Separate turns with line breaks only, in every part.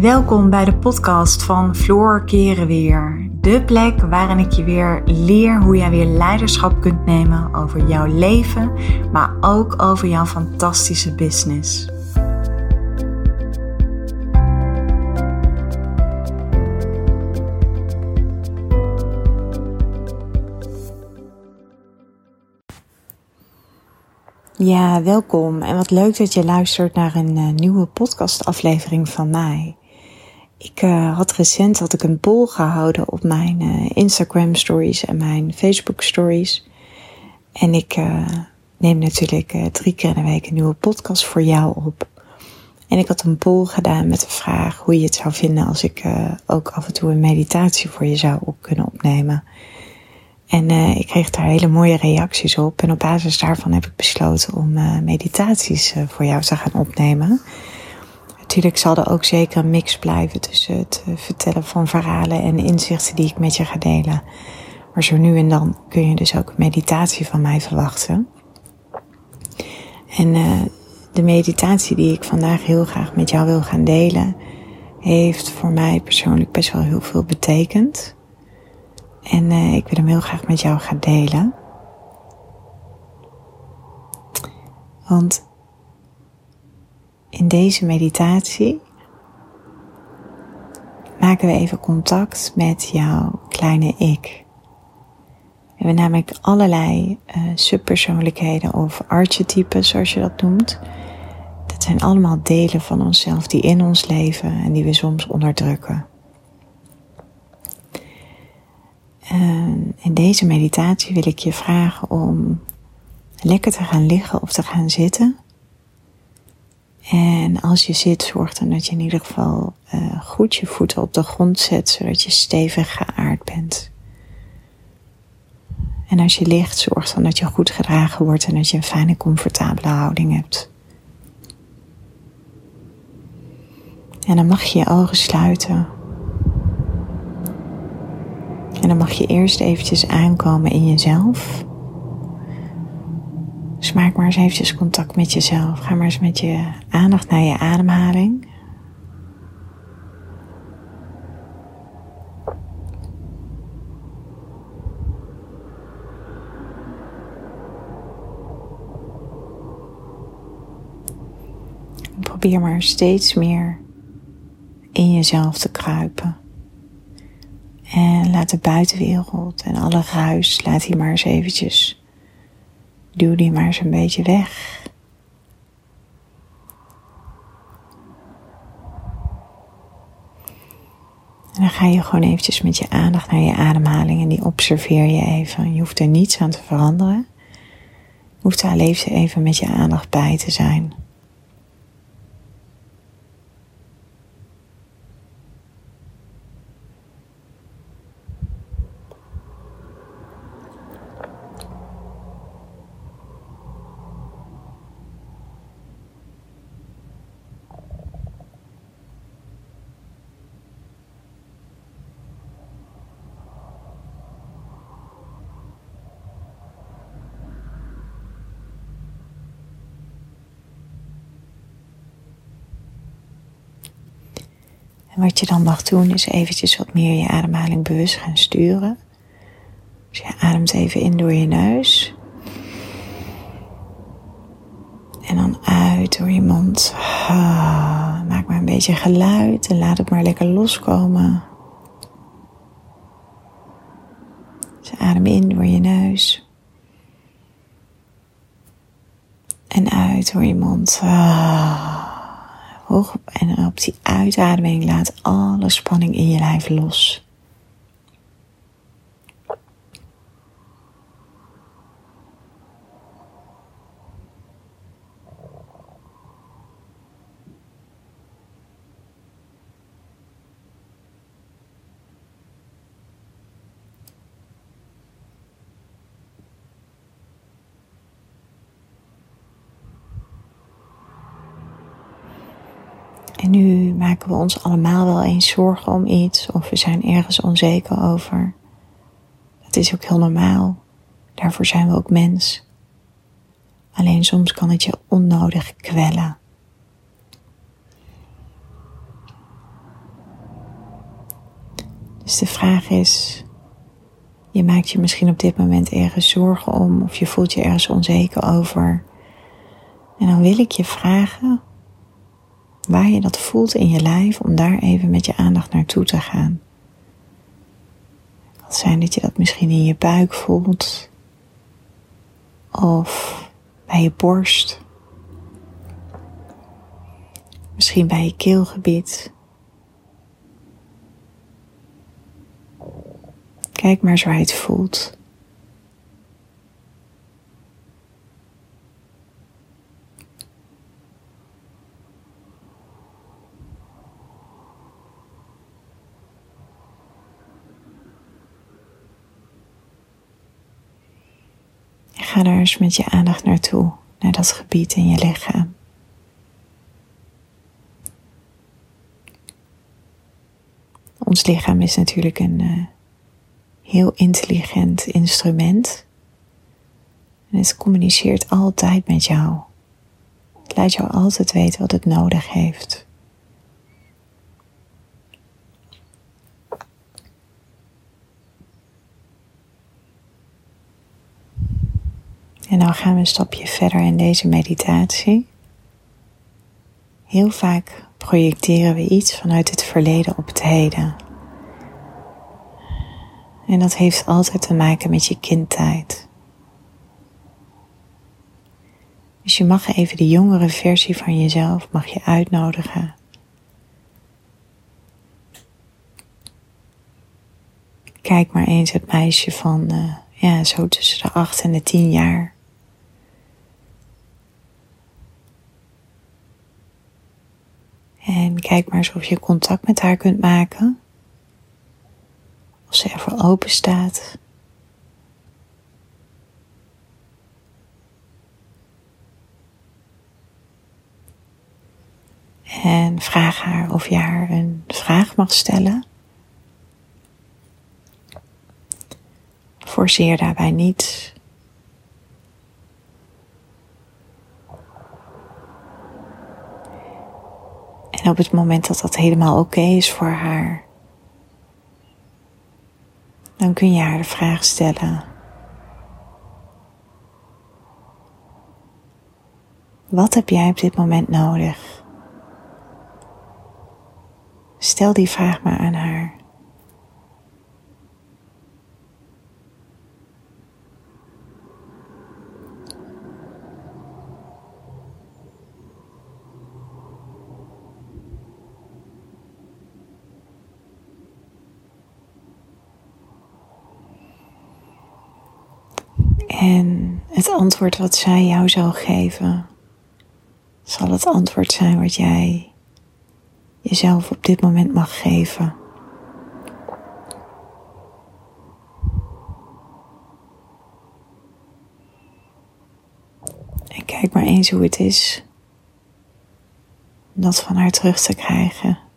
Welkom bij de podcast van Floor Keren Weer. De plek waarin ik je weer leer hoe jij weer leiderschap kunt nemen over jouw leven, maar ook over jouw fantastische business. Ja, welkom en wat leuk dat je luistert naar een uh, nieuwe podcastaflevering van mij. Ik uh, had recent had ik een poll gehouden op mijn uh, Instagram stories en mijn Facebook stories. En ik neem natuurlijk drie keer in de week een nieuwe podcast voor jou op. En ik had een poll gedaan met de vraag hoe je het zou vinden als ik ook af en toe een meditatie voor je zou op kunnen opnemen. En ik kreeg daar hele mooie reacties op. En op basis daarvan heb ik besloten om meditaties voor jou te gaan opnemen. Natuurlijk zal er ook zeker een mix blijven tussen het vertellen van verhalen en inzichten die ik met je ga delen. Maar zo nu en dan kun je dus ook meditatie van mij verwachten. En de meditatie die ik vandaag heel graag met jou wil gaan delen, heeft voor mij persoonlijk best wel heel veel betekend. En uh, ik wil hem heel graag met jou gaan delen. Want in deze meditatie maken we even contact met jouw kleine ik. We hebben namelijk allerlei uh, subpersoonlijkheden of archetypes, zoals je dat noemt. Dat zijn allemaal delen van onszelf die in ons leven en die we soms onderdrukken. En in deze meditatie wil ik je vragen om lekker te gaan liggen of te gaan zitten. En als je zit, zorg dan dat je in ieder geval uh, goed je voeten op de grond zet, zodat je stevig geaard bent. En als je ligt, zorg dan dat je goed gedragen wordt en dat je een fijne, comfortabele houding hebt. En dan mag je je ogen sluiten. En dan mag je eerst eventjes aankomen in jezelf. Dus maak maar eens eventjes contact met jezelf. Ga maar eens met je aandacht naar je ademhaling. probeer maar steeds meer in jezelf te kruipen. En laat de buitenwereld en alle ruis, laat die maar eens eventjes, duw die maar eens een beetje weg. En dan ga je gewoon eventjes met je aandacht naar je ademhaling en die observeer je even. Je hoeft er niets aan te veranderen. Je hoeft daar even met je aandacht bij te zijn. Wat je dan mag doen is eventjes wat meer je ademhaling bewust gaan sturen. Dus je ademt even in door je neus. En dan uit door je mond. Ah, maak maar een beetje geluid en laat het maar lekker loskomen. Dus adem in door je neus. En uit door je mond. Ah. En op die uitademing laat alle spanning in je lijf los. En nu maken we ons allemaal wel eens zorgen om iets of we zijn ergens onzeker over. Dat is ook heel normaal. Daarvoor zijn we ook mens. Alleen soms kan het je onnodig kwellen. Dus de vraag is, je maakt je misschien op dit moment ergens zorgen om of je voelt je ergens onzeker over. En dan wil ik je vragen waar je dat voelt in je lijf om daar even met je aandacht naartoe te gaan. Het kan zijn dat je dat misschien in je buik voelt of bij je borst. Misschien bij je keelgebied. Kijk maar eens waar je het voelt. Ga daar eens met je aandacht naartoe, naar dat gebied in je lichaam. Ons lichaam is natuurlijk een uh, heel intelligent instrument. En het communiceert altijd met jou. Het laat jou altijd weten wat het nodig heeft. En dan gaan we een stapje verder in deze meditatie. Heel vaak projecteren we iets vanuit het verleden op het heden. En dat heeft altijd te maken met je kindtijd. Dus je mag even de jongere versie van jezelf mag je uitnodigen. Kijk maar eens het meisje van uh, ja, zo tussen de acht en de tien jaar. En kijk maar eens of je contact met haar kunt maken. Of ze ervoor open staat. En vraag haar of je haar een vraag mag stellen. Forceer daarbij niet. En op het moment dat dat helemaal oké is voor haar, dan kun je haar de vraag stellen. Wat heb jij op dit moment nodig? Stel die vraag maar aan haar. En het antwoord wat zij jou zal geven, zal het antwoord zijn wat jij jezelf op dit moment mag geven. En kijk maar eens hoe het is dat van haar terug te krijgen.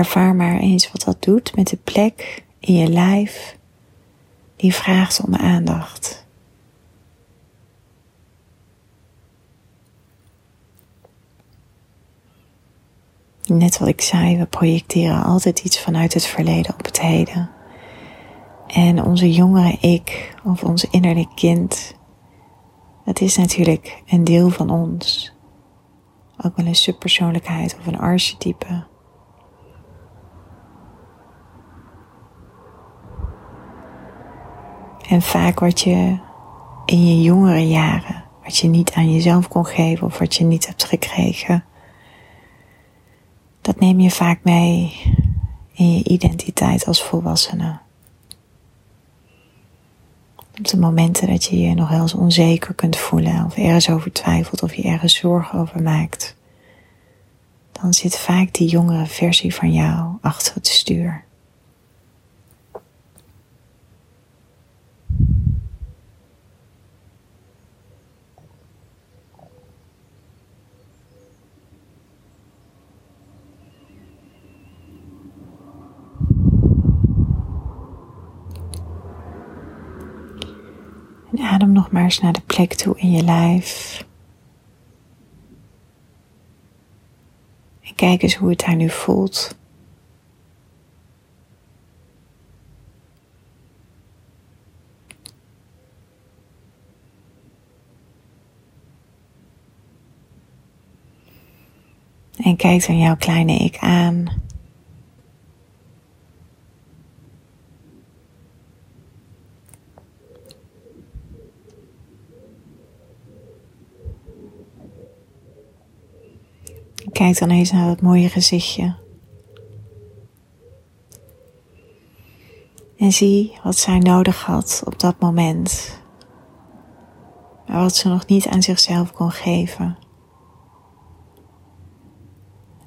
Ervaar maar eens wat dat doet met de plek in je lijf die vraagt om aandacht. Net wat ik zei, we projecteren altijd iets vanuit het verleden op het heden. En onze jongere ik of ons innerlijk kind, dat is natuurlijk een deel van ons. Ook wel een subpersoonlijkheid of een archetype. En vaak wat je in je jongere jaren, wat je niet aan jezelf kon geven of wat je niet hebt gekregen, dat neem je vaak mee in je identiteit als volwassene. Op de momenten dat je je nog eens onzeker kunt voelen of ergens over twijfelt of je ergens zorgen over maakt, dan zit vaak die jongere versie van jou achter het stuur. Adem nog maar eens naar de plek toe in je lijf. En kijk eens hoe het daar nu voelt. En kijk dan jouw kleine ik aan. Kijk dan eens naar dat mooie gezichtje. En zie wat zij nodig had op dat moment. Maar wat ze nog niet aan zichzelf kon geven.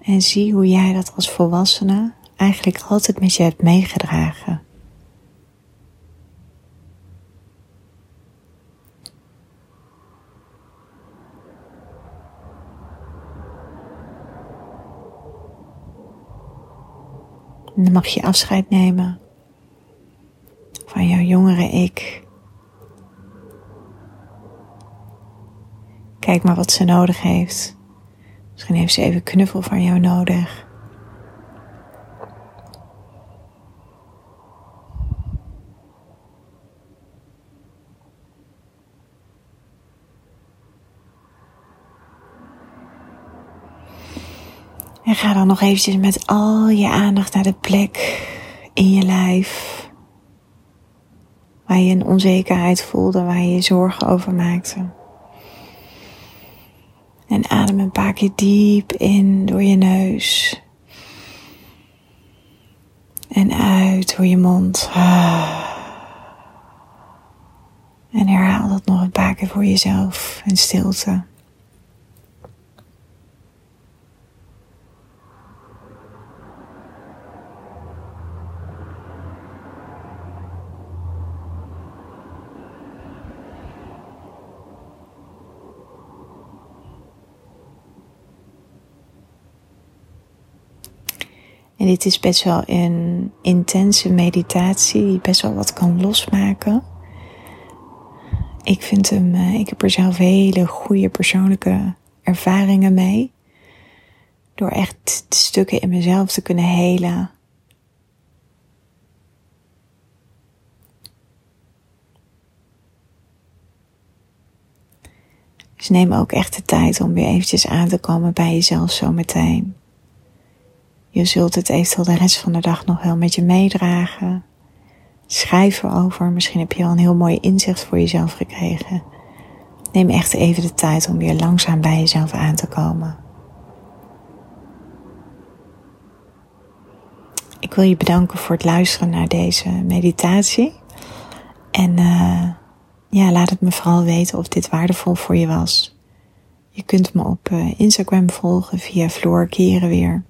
En zie hoe jij dat als volwassene eigenlijk altijd met je hebt meegedragen. En mag je afscheid nemen van jouw jongere ik. Kijk maar wat ze nodig heeft. Misschien heeft ze even knuffel van jou nodig. En ga dan nog eventjes met al je aandacht naar de plek in je lijf. Waar je een onzekerheid voelde, waar je je zorgen over maakte. En adem een paar keer diep in door je neus. En uit door je mond. En herhaal dat nog een paar keer voor jezelf in stilte. En dit is best wel een intense meditatie die best wel wat kan losmaken. Ik vind hem, eh, ik heb er zelf hele goede persoonlijke ervaringen mee. Door echt stukken in mezelf te kunnen helen. Dus neem ook echt de tijd om weer eventjes aan te komen bij jezelf zo meteen. Je zult het eventueel de rest van de dag nog wel met je meedragen. Schrijf erover. Misschien heb je al een heel mooi inzicht voor jezelf gekregen. Neem echt even de tijd om weer langzaam bij jezelf aan te komen. Ik wil je bedanken voor het luisteren naar deze meditatie. En uh, ja, laat het me vooral weten of dit waardevol voor je was. Je kunt me op uh, Instagram volgen via Floor Keren weer.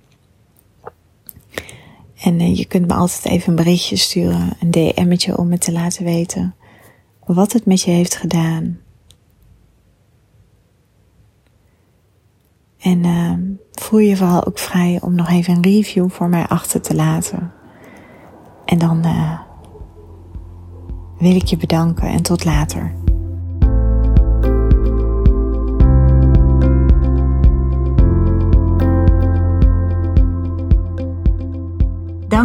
En uh, je kunt me altijd even een berichtje sturen, een DM'tje om me te laten weten wat het met je heeft gedaan. En uh, voel je vooral ook vrij om nog even een review voor mij achter te laten. En dan uh, wil ik je bedanken en tot later.